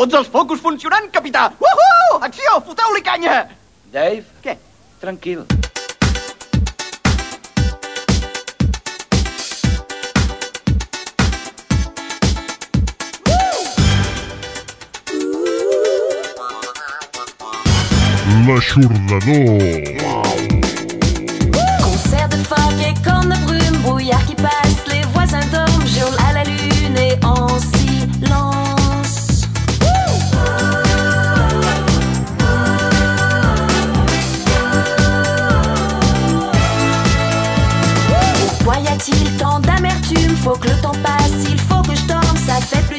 Tots els focus funcionant, capità! Uhu! Acció! Foteu-li canya! Dave? Què? Tranquil. L'aixordador. Concert de phoque et cornes de brume, brouillard qui passe, d'amertume Faut que le temps passe, il faut que je dorme, ça fait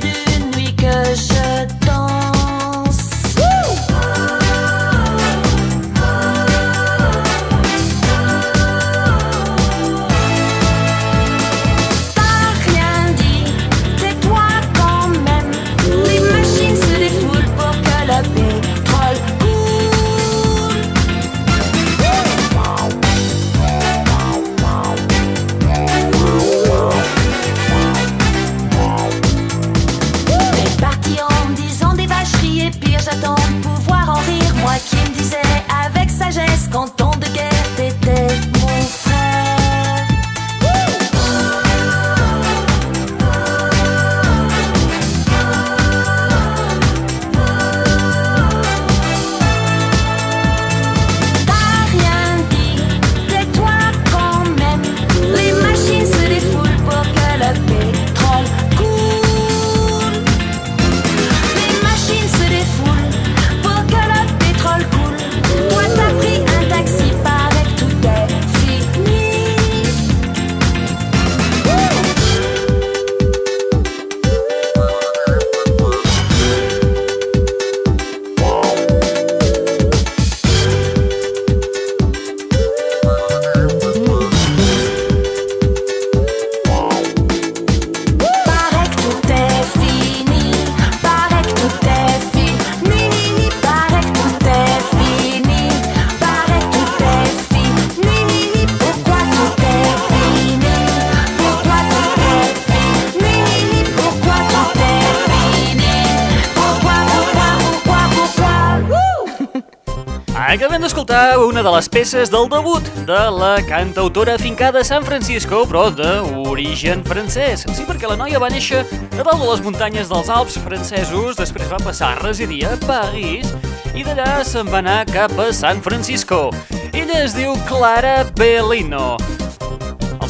Acabem d'escoltar una de les peces del debut de la cantautora afincada a San Francisco, però d'origen francès. Sí, perquè la noia va néixer a dalt de les muntanyes dels Alps francesos, després va passar a residir a París i d'allà se'n va anar cap a San Francisco. Ella es diu Clara Bellino.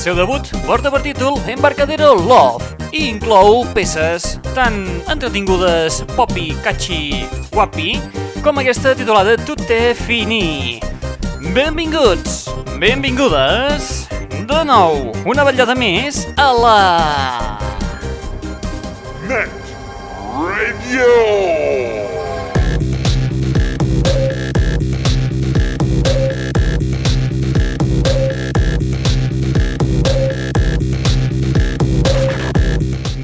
Seu debut porta per títol Embarcadero Love i inclou peces tan entretingudes, popi, catchy, guapi, com aquesta titulada est fini. Benvinguts, benvingudes, de nou, una vetllada més a la... Net Radio.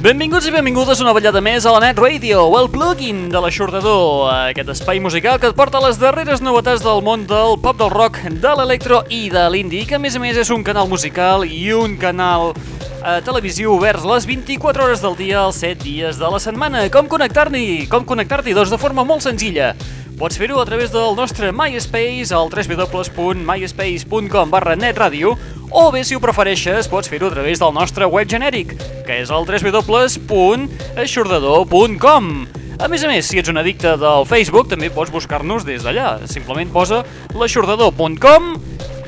Benvinguts i benvingudes una vetllada més a la Net Radio, el plugin de l'aixordador, aquest espai musical que et porta les darreres novetats del món del pop, del rock, de l'electro i de l'indie, que a més a més és un canal musical i un canal eh, televisiu oberts les 24 hores del dia, els 7 dies de la setmana. Com connectar-hi? Com connectar-t'hi? Doncs de forma molt senzilla. Pots fer-ho a través del nostre MySpace al www.myspace.com barra netradio o bé, si ho prefereixes, pots fer-ho a través del nostre web genèric, que és el www.aixordador.com. A més a més, si ets un addicte del Facebook, també pots buscar-nos des d'allà. Simplement posa l'aixordador.com,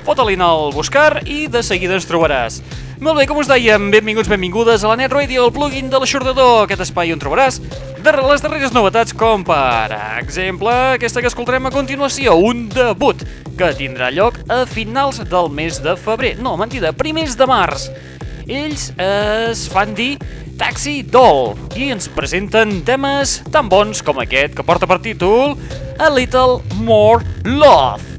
fota-li el buscar i de seguida ens trobaràs. Molt bé, com us dèiem, benvinguts, benvingudes a la Net Radio, el plugin de l'aixordador, aquest espai on trobaràs de les darreres novetats com, per exemple, aquesta que escoltarem a continuació, un debut que tindrà lloc a finals del mes de febrer. No, mentida, primers de març. Ells es fan dir Taxi Doll i ens presenten temes tan bons com aquest que porta per títol A Little More Love.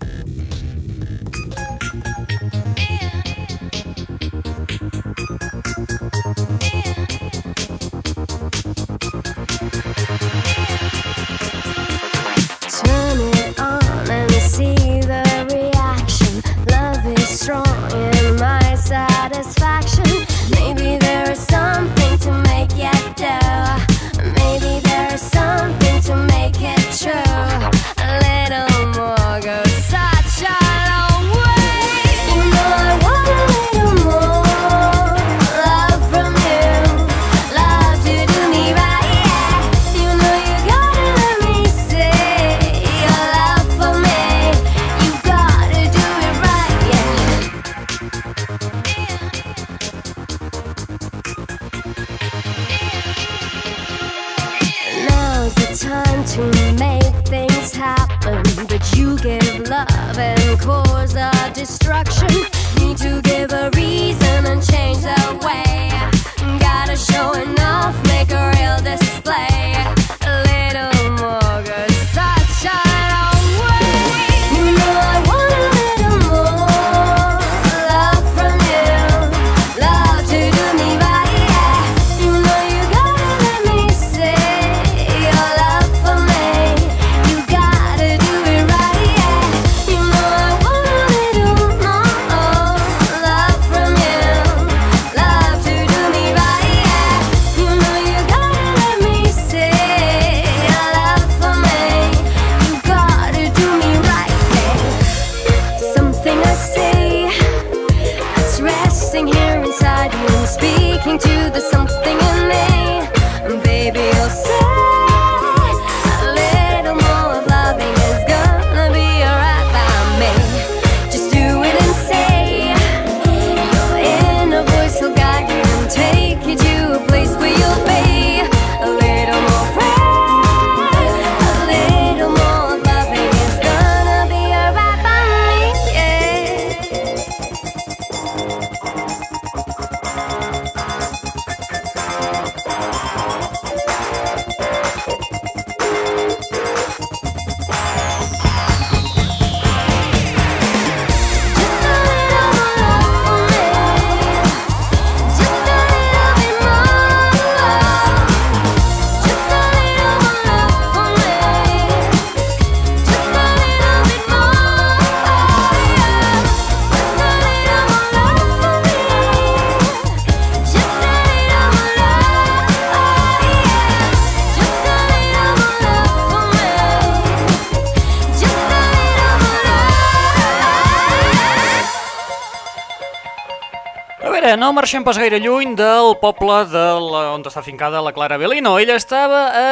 Marxem pas gaire lluny del poble de la, on està fincada la Clara Belino. Ella estava a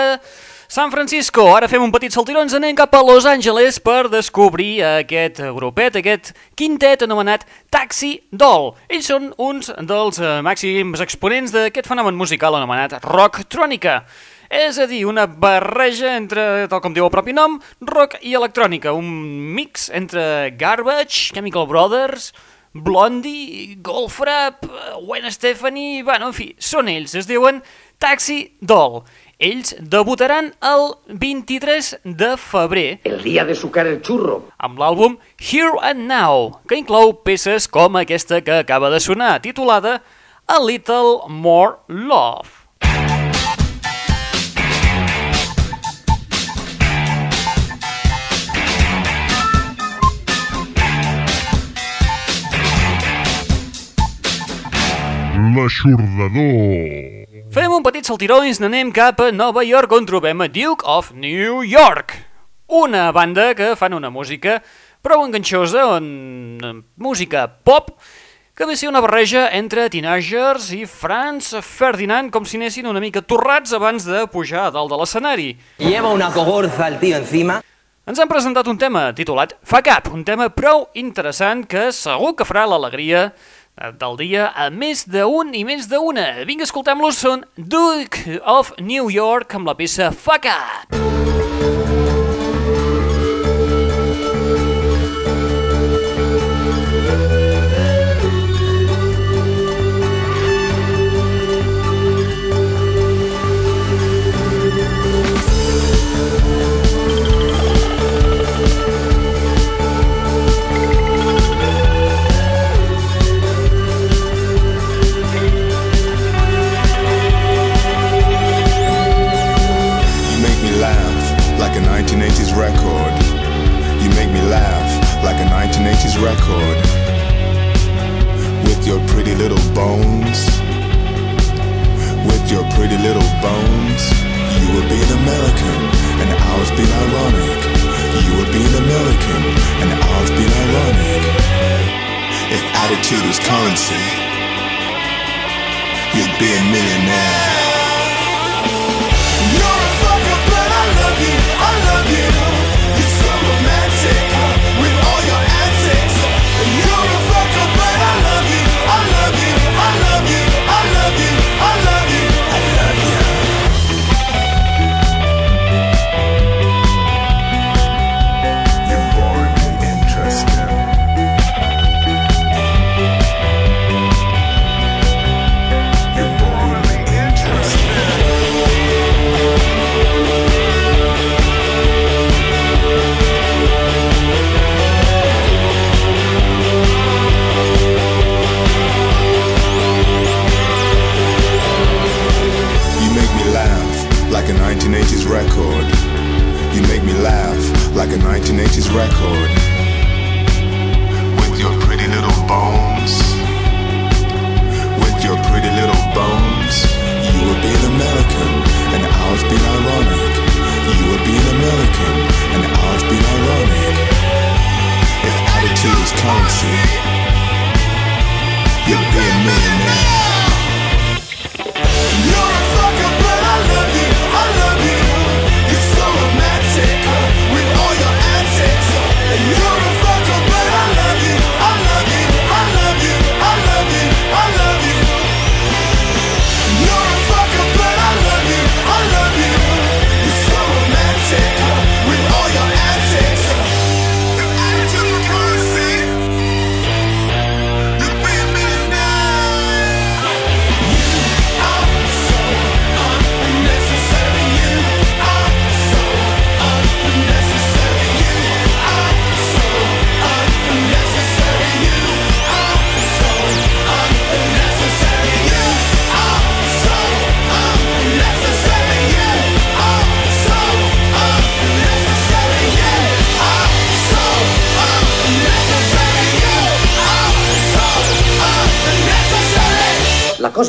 San Francisco. Ara fem un petit saltiró, ens anem cap a Los Angeles per descobrir aquest grupet, aquest quintet anomenat Taxi Doll. Ells són uns dels màxims exponents d'aquest fenomen musical anomenat rock trònica. És a dir, una barreja entre, tal com diu el propi nom, rock i electrònica, un mix entre Garbage, Chemical Brothers, Blondie, Goldfrapp, Gwen Stefani... Bueno, en fi, són ells, es diuen Taxi Doll. Ells debutaran el 23 de febrer El día de sucar el churro. amb l'àlbum Here and Now, que inclou peces com aquesta que acaba de sonar, titulada A Little More Love. L'aixordador. Fem un petit saltiró i ens n'anem cap a Nova York on trobem a Duke of New York. Una banda que fan una música prou enganxosa, on... eh, música pop, que ve a ser una barreja entre teenagers i Franz Ferdinand, com si anessin una mica torrats abans de pujar a dalt de l'escenari. Lleva una cogorza el tío encima. Ens han presentat un tema titulat Fa Cap, un tema prou interessant que segur que farà l'alegria del dia a més d'un i més d'una. Vinga, escoltem-los, són Duke of New York amb la peça Fa Cap.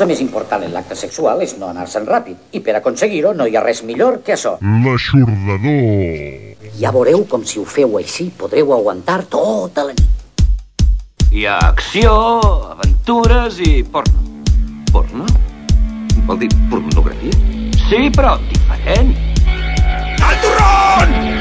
cosa més important en l'acte sexual és no anar-se'n ràpid, i per aconseguir-ho no hi ha res millor que això. L'aixordador. Ja veureu com si ho feu així podreu aguantar tota la nit. Hi ha acció, aventures i porno. Porno? Vol dir pornografia? Sí, però diferent. Al turrón!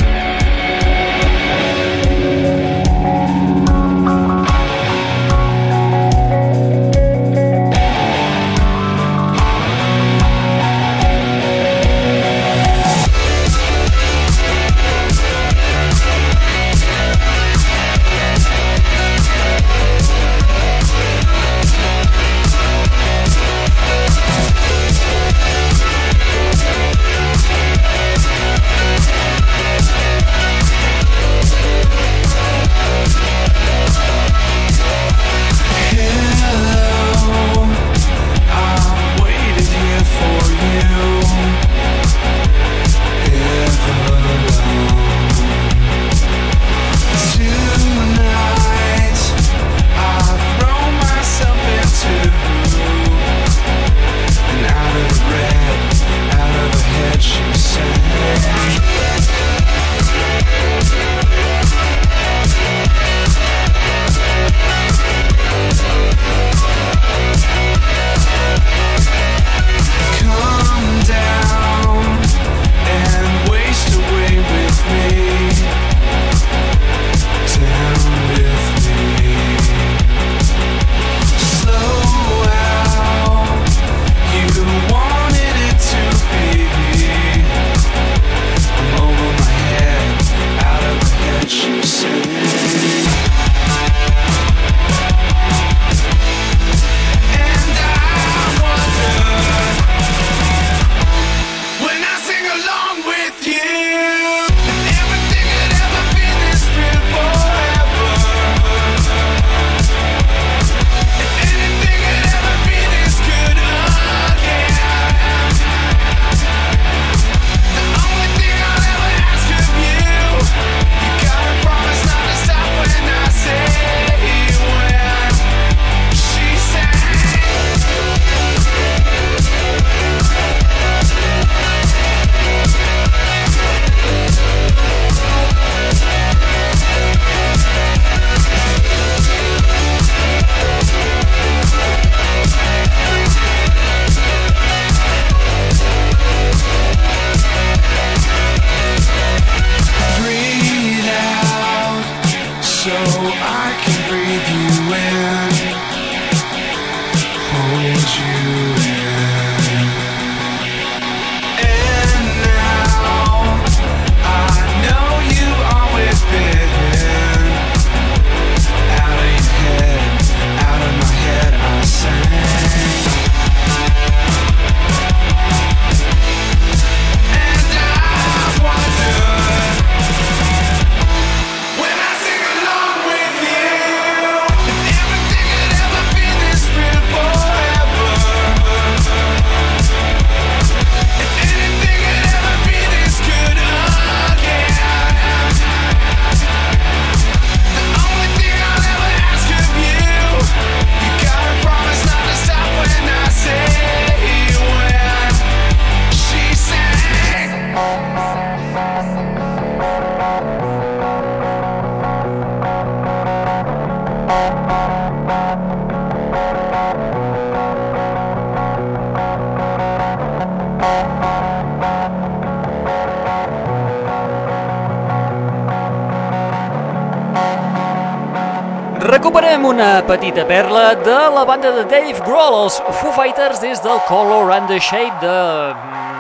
Recuperem una petita perla de la banda de Dave Grohl, els Foo Fighters, des del Color and the Shape de,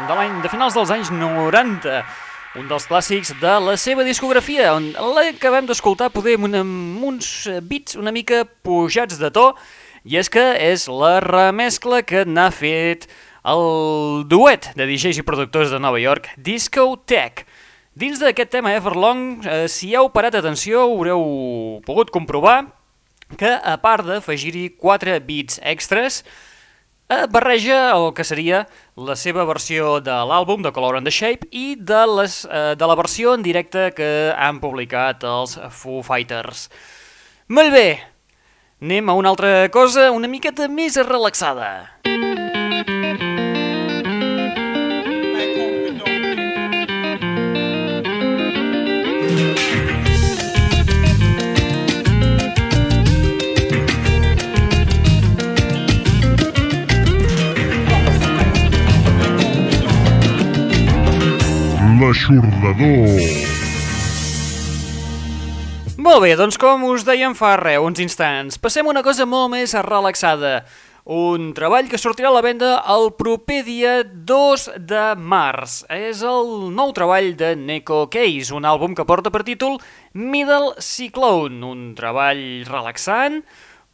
de, l'any de finals dels anys 90. Un dels clàssics de la seva discografia, on l'acabem d'escoltar poder amb, amb uns beats una mica pujats de to, i és que és la remescla que n'ha fet el duet de DJs i productors de Nova York, Disco Tech. Dins d'aquest tema Everlong, eh, si heu parat atenció, haureu pogut comprovar que, a part d'afegir-hi 4 bits extras, eh, barreja el que seria la seva versió de l'àlbum de Color and the Shape i de, les, eh, de la versió en directe que han publicat els Foo Fighters. Molt bé, anem a una altra cosa una miqueta més relaxada. L'aixordador. Molt bé, doncs com us dèiem fa res, uns instants, passem una cosa molt més relaxada. Un treball que sortirà a la venda el proper dia 2 de març. És el nou treball de Neko Case, un àlbum que porta per títol Middle Cyclone, un treball relaxant,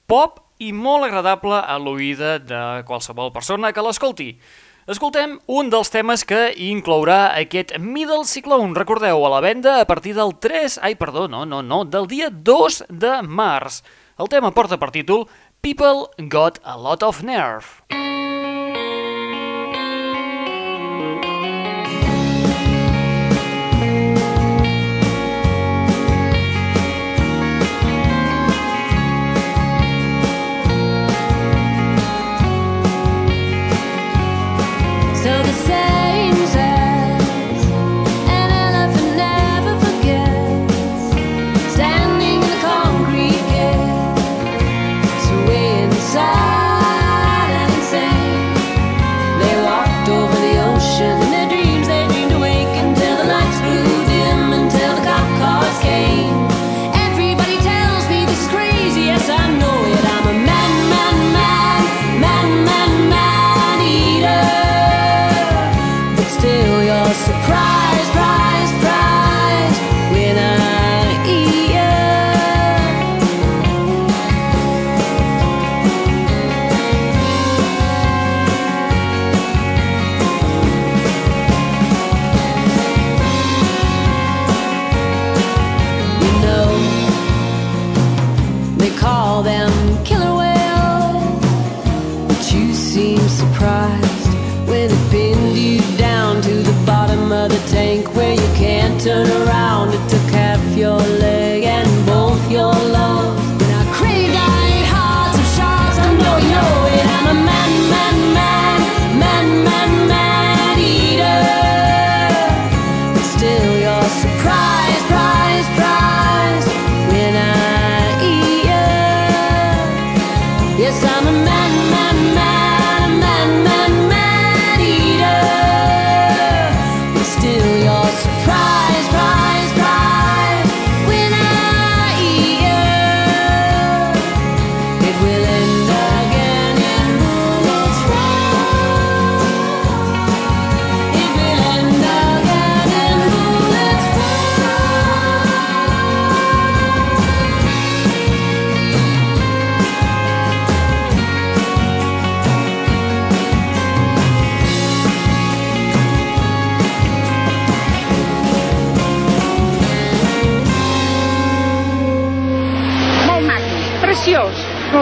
pop i molt agradable a l'oïda de qualsevol persona que l'escolti. Escoltem un dels temes que inclourà aquest Middle Cyclone, recordeu, a la venda a partir del 3, ai, perdó, no, no, no, del dia 2 de març. El tema porta per títol People Got a Lot of Nerve. So to have your legs.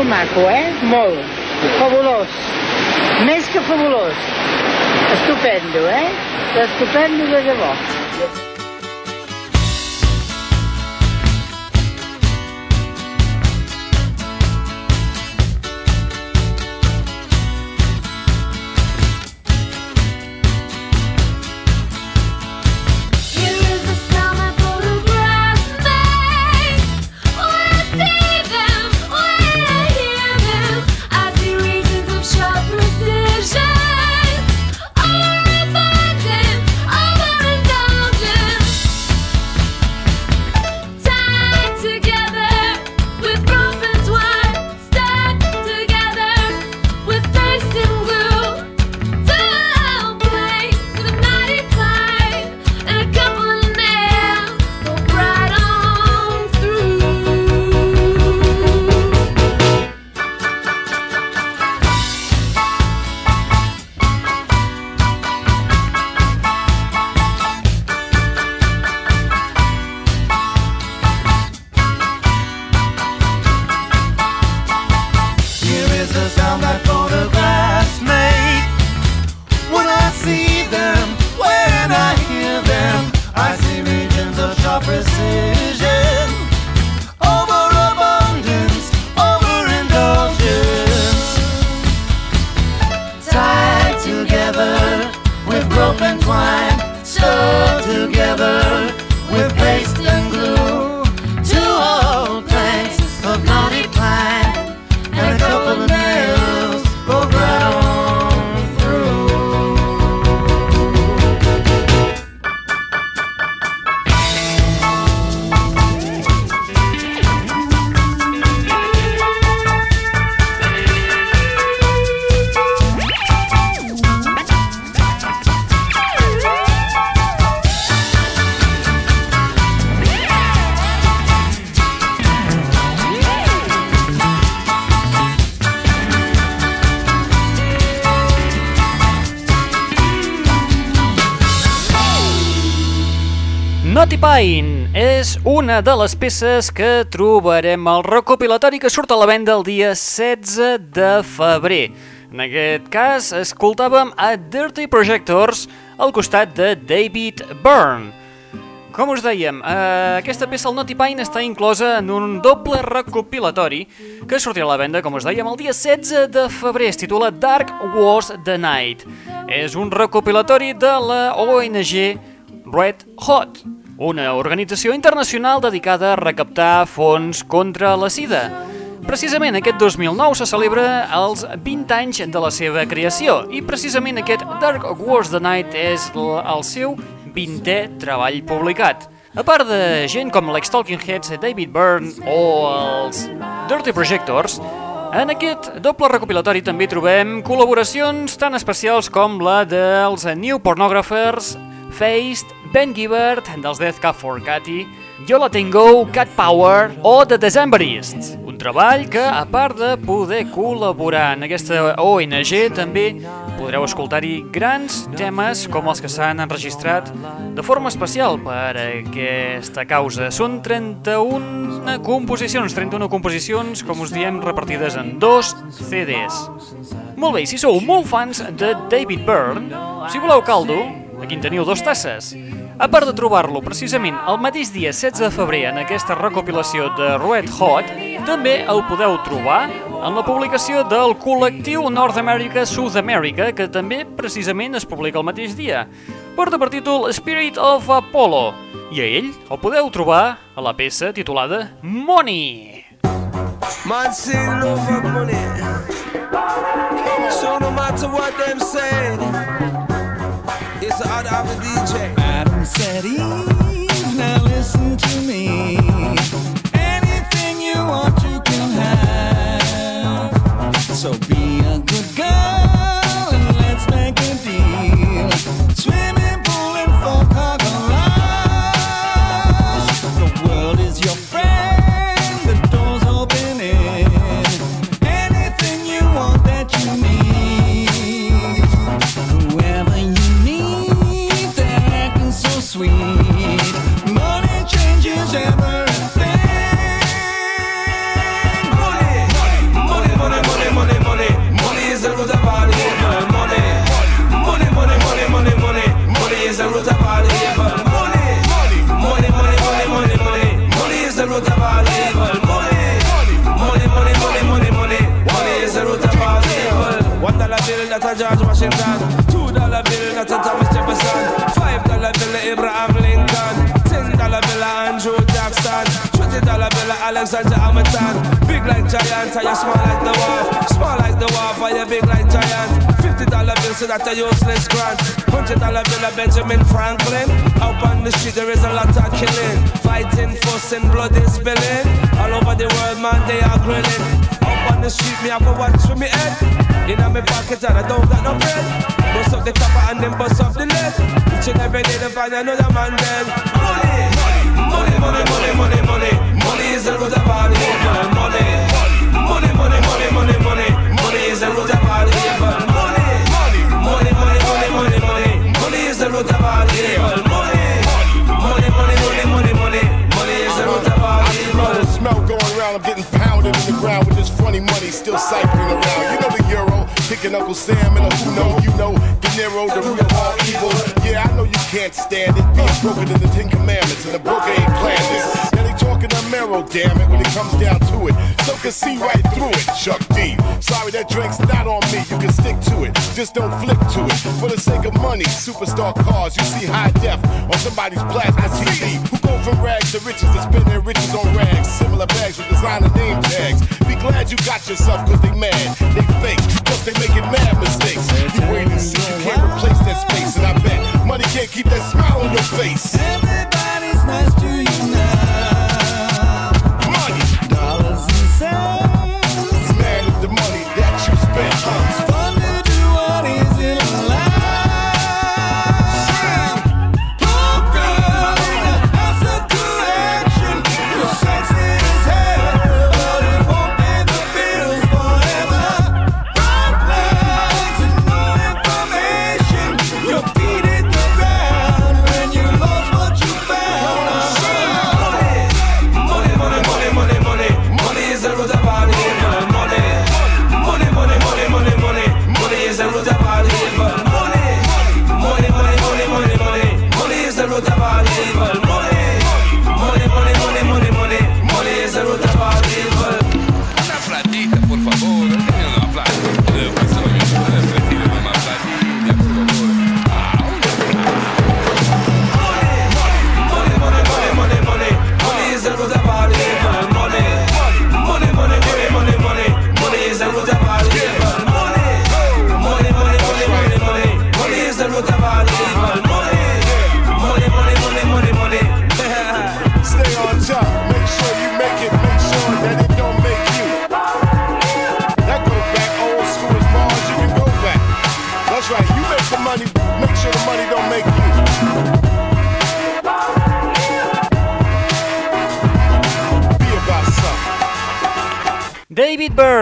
Molt maco, eh? Molt. Fabulós. Més que fabulós. Estupendo, eh? Estupendo de debò. Pine és una de les peces que trobarem al recopilatori que surt a la venda el dia 16 de febrer. En aquest cas, escoltàvem a Dirty Projectors al costat de David Byrne. Com us dèiem, eh, aquesta peça, el Naughty Pine, està inclosa en un doble recopilatori que sortirà a la venda, com us dèiem, el dia 16 de febrer. Es titula Dark Wars the Night. És un recopilatori de la ONG Red Hot, una organització internacional dedicada a recaptar fons contra la sida. Precisament aquest 2009 se celebra els 20 anys de la seva creació i precisament aquest Dark Wars the Night és el seu 20è treball publicat. A part de gent com l'ex-Talking Heads David Byrne o els Dirty Projectors, en aquest doble recopilatori també trobem col·laboracions tan especials com la dels New Pornographers, Faced, Ben Gibbard, dels Death Cab for Cathy, Yola Tango, Cat Power o The Decemberists. Un treball que, a part de poder col·laborar en aquesta ONG, també podreu escoltar-hi grans temes com els que s'han enregistrat de forma especial per aquesta causa. Són 31 composicions, 31 composicions, com us diem, repartides en dos CDs. Molt bé, si sou molt fans de David Byrne, si voleu caldo, aquí en teniu dos tasses. A part de trobar-lo precisament el mateix dia 16 de febrer en aquesta recopilació de Red Hot, també el podeu trobar en la publicació del col·lectiu North America South America, que també precisament es publica el mateix dia. Porta per títol Spirit of Apollo, i a ell el podeu trobar a la peça titulada Money. Man say no fuck money. So no matter what them say, said now listen to me. Anything you want, you can have. So be a good girl and let's make a deal. Swimming kicking Uncle Sam and a who know, you know, De Niro, the root all evil. Yeah, I know you can't stand it. Being broken in the Ten Commandments, and the broker ain't planned this. Now they talking to Mero, damn it, when it comes down to it. So can see right through it, Chuck D. Sorry, that drink's not on me. You can stick to it, just don't flick to it. For the sake of money, superstar cars, you see high def on somebody's plasma TV. Who go from rags to riches to spend their riches on rags? Similar bags with designer name tags. Be glad you got yourself, cause they mad, they fake, they making mad mistakes. You wait and see, you can't replace that space, and I bet money can't keep that smile on your face. Everybody's nice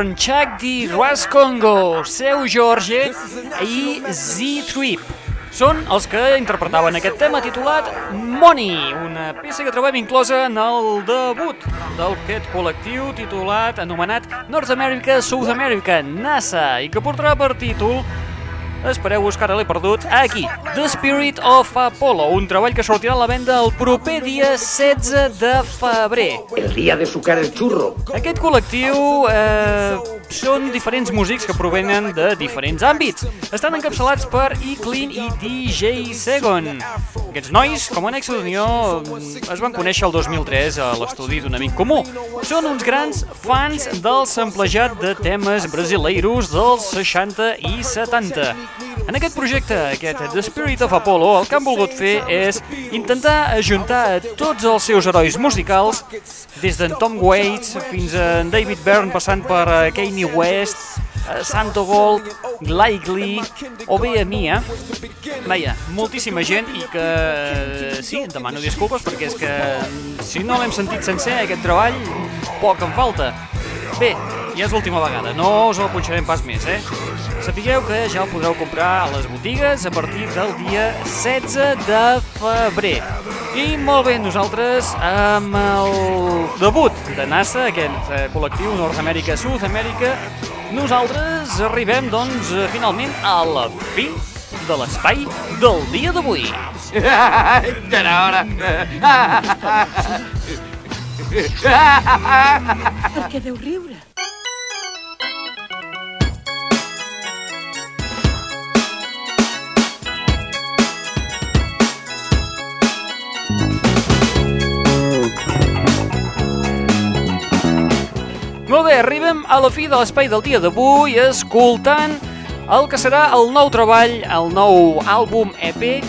Byrne, Chuck D, Ras Congo, Seu Jorge i Z-Trip. Són els que interpretaven aquest tema titulat Money, una peça que trobem inclosa en el debut d'aquest col·lectiu titulat, anomenat North America, South America, NASA, i que portarà per títol Espereu-vos que ara l'he perdut. Aquí, The Spirit of Apollo, un treball que sortirà a la venda el proper dia 16 de febrer. El día de sucar el churro. Aquest col·lectiu eh, són diferents músics que provenen de diferents àmbits. Estan encapçalats per E. Clean i DJ Segon. Aquests nois, com a nexe d'unió, es van conèixer el 2003 a l'estudi d'un amic comú. Són uns grans fans del samplejat de temes brasileiros dels 60 i 70. En aquest projecte, aquest The Spirit of Apollo, el que han volgut fer és intentar ajuntar a tots els seus herois musicals, des d'en Tom Waits fins a David Byrne, passant per eh, Kanye West, eh, Santo Gold, Likely o bé a Mia. Vaja, moltíssima gent i que eh, sí, et demano disculpes perquè és que si no l'hem sentit sencer aquest treball, poc em falta. Bé, ja és l'última vegada, no us el punxarem pas més, eh? Sapigueu que ja el podreu comprar a les botigues a partir del dia 16 de febrer. I molt bé, nosaltres amb el debut de NASA, aquest eh, col·lectiu America, nosaltres arribem, doncs, finalment a la fi de l'espai del dia d'avui. Ja era hora. Per què deu riure? Bé, arribem a la fi de l'espai del dia d'avui escoltant el que serà el nou treball, el nou àlbum EP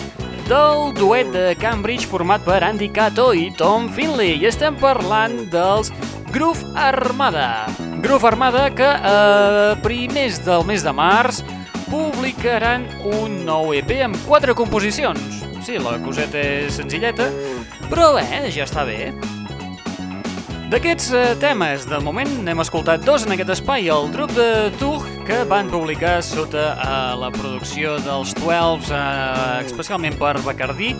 del duet de Cambridge format per Andy Cato i Tom Finley. I estem parlant dels Groove Armada. Groove Armada que a primers del mes de març publicaran un nou EP amb quatre composicions. Sí, la coseta és senzilleta, però bé, ja està bé. D'aquests eh, temes, de moment n'hem escoltat dos en aquest espai, el grup de Tug, que van publicar sota eh, la producció dels 12, eh, especialment per Bacardí,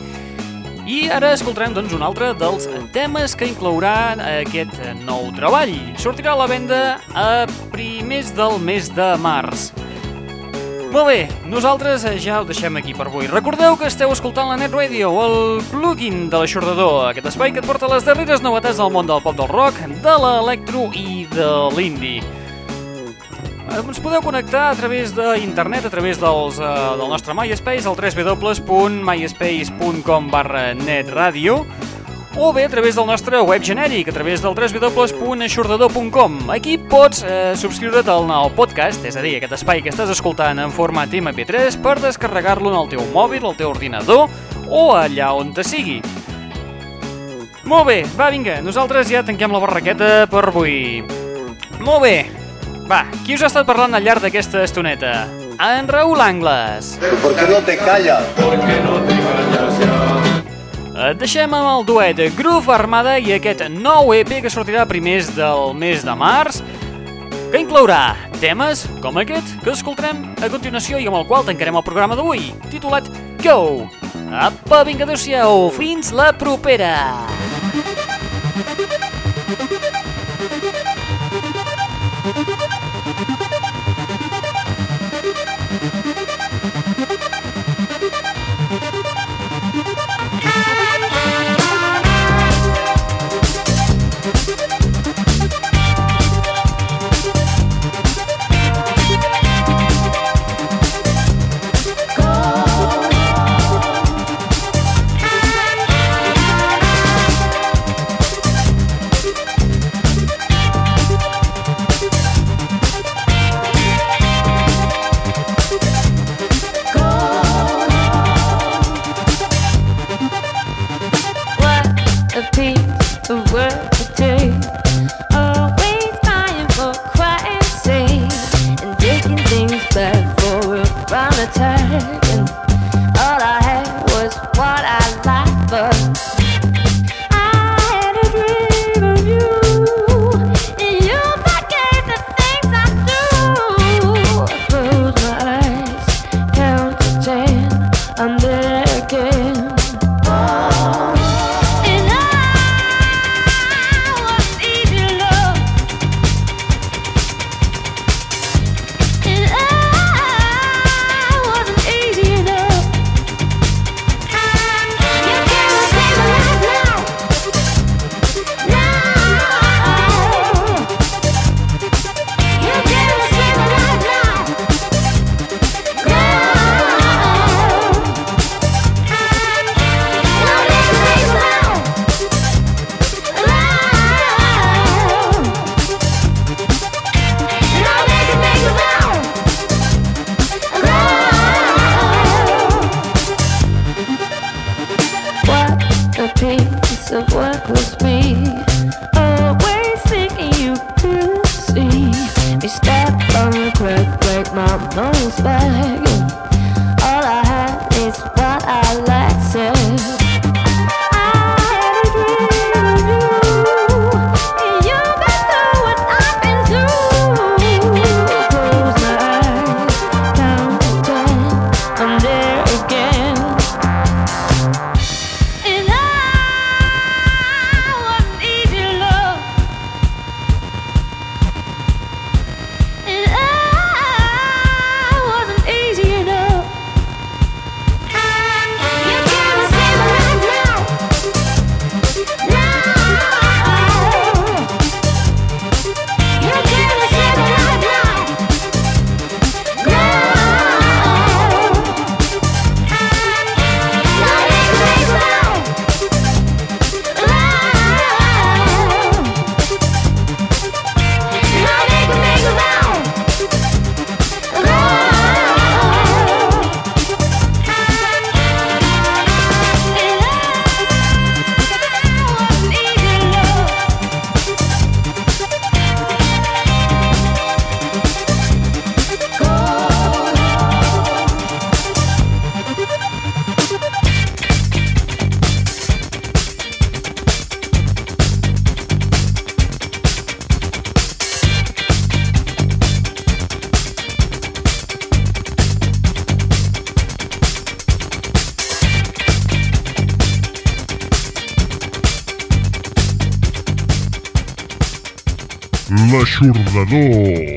i ara escoltarem doncs, un altre dels temes que inclourà aquest nou treball. Sortirà a la venda a primers del mes de març. Molt bé, nosaltres ja ho deixem aquí per avui. Recordeu que esteu escoltant la Net Radio, el plugin de l'aixordador, aquest espai que et porta les darreres novetats del món del pop del rock, de l'electro i de l'indie. Eh, Ens podeu connectar a través d'internet, a través dels, uh, del nostre MySpace, al www.myspace.com barra netradio, o bé a través del nostre web genèric, a través del www.aixordador.com. Aquí pots eh, subscriure't al, al podcast, és a dir, aquest espai que estàs escoltant en format MP3 per descarregar-lo en el teu mòbil, el teu ordinador o allà on te sigui. Molt bé, va, vinga, nosaltres ja tanquem la barraqueta per avui. Molt bé, va, qui us ha estat parlant al llarg d'aquesta estoneta? En Raül Angles. ¿Por qué no te callas? Porque no te callas ya. Et deixem amb el duet Groove Armada i aquest nou EP que sortirà primers del mes de març, que inclourà temes com aquest que escoltarem a continuació i amb el qual tancarem el programa d'avui, titulat Go! Apa, vinga, adeu-siau, fins la propera! What L'aixordador.